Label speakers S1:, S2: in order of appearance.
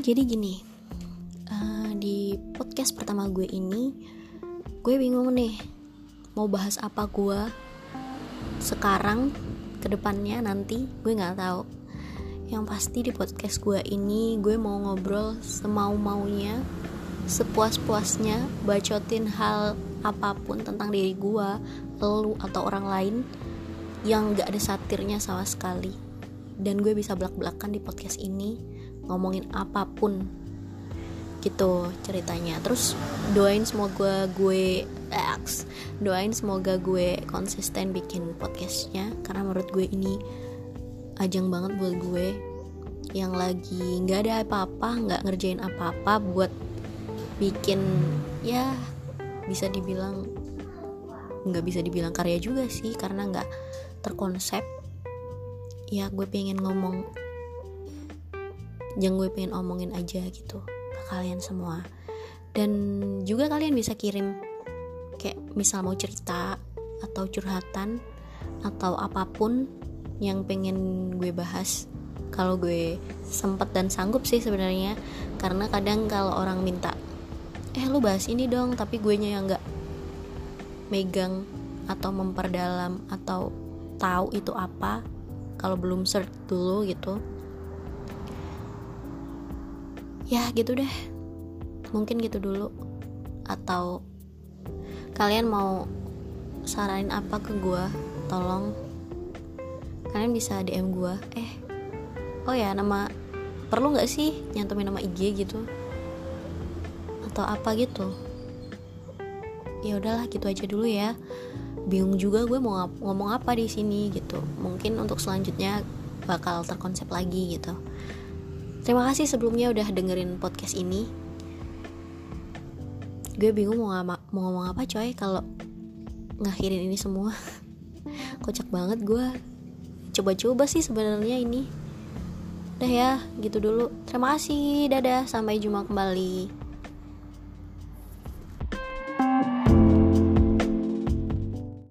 S1: jadi gini uh, di podcast pertama gue ini gue bingung nih mau bahas apa gue sekarang ke depannya nanti gue nggak tahu. Yang pasti di podcast gue ini gue mau ngobrol semau maunya sepuas puasnya bacotin hal apa pun tentang diri gue lu atau orang lain yang gak ada satirnya sama sekali. Dan gue bisa belak belakan di podcast ini ngomongin apa pun gitu ceritanya. Terus doain semoga gue X doain semoga gue konsisten bikin podcastnya karena menurut gue ini ajang banget buat gue. Yang lagi nggak ada apa-apa nggak ngerjain apa-apa buat bikin ya bisa dibilang nggak bisa dibilang karya juga sih karena nggak terkonsep. Ya gue pengen ngomong yang gue pengen omongin aja gitu kalian semua. Dan juga kalian bisa kirim kayak misal mau cerita atau curhatan atau apa pun yang pengen gue bahas. Kalau gue sempet dan sanggup sih sebenarnya karena kadang kalau orang minta eh lu bahas ini dong tapi gue nya yang nggak megang atau memperdalam atau tahu itu apa kalau belum search dulu gitu ya gitu deh. Mungkin gitu dulu. Atau kalian mau saranin apa ke gue tolong. Kalian bisa DM gue eh oh ya nama perlu nggak sih nyantumin nama IG gitu? Atau apa gitu? Ya udahlah gitu aja dulu ya. Bingung juga gue mau ngomong apa di sini gitu. Mungkin untuk selanjutnya bakal terkonsep lagi gitu Terima kasih sebelumnya udah dengerin podcast ini. Gue bingung mau, ngama, mau ngomong apa coy kalau ngakhirin ini semua. Kocak banget gue. Coba-coba sih sebenarnya ini. Udah ya, gitu dulu. Terima kasih. Dadah, sampai jumpa kembali.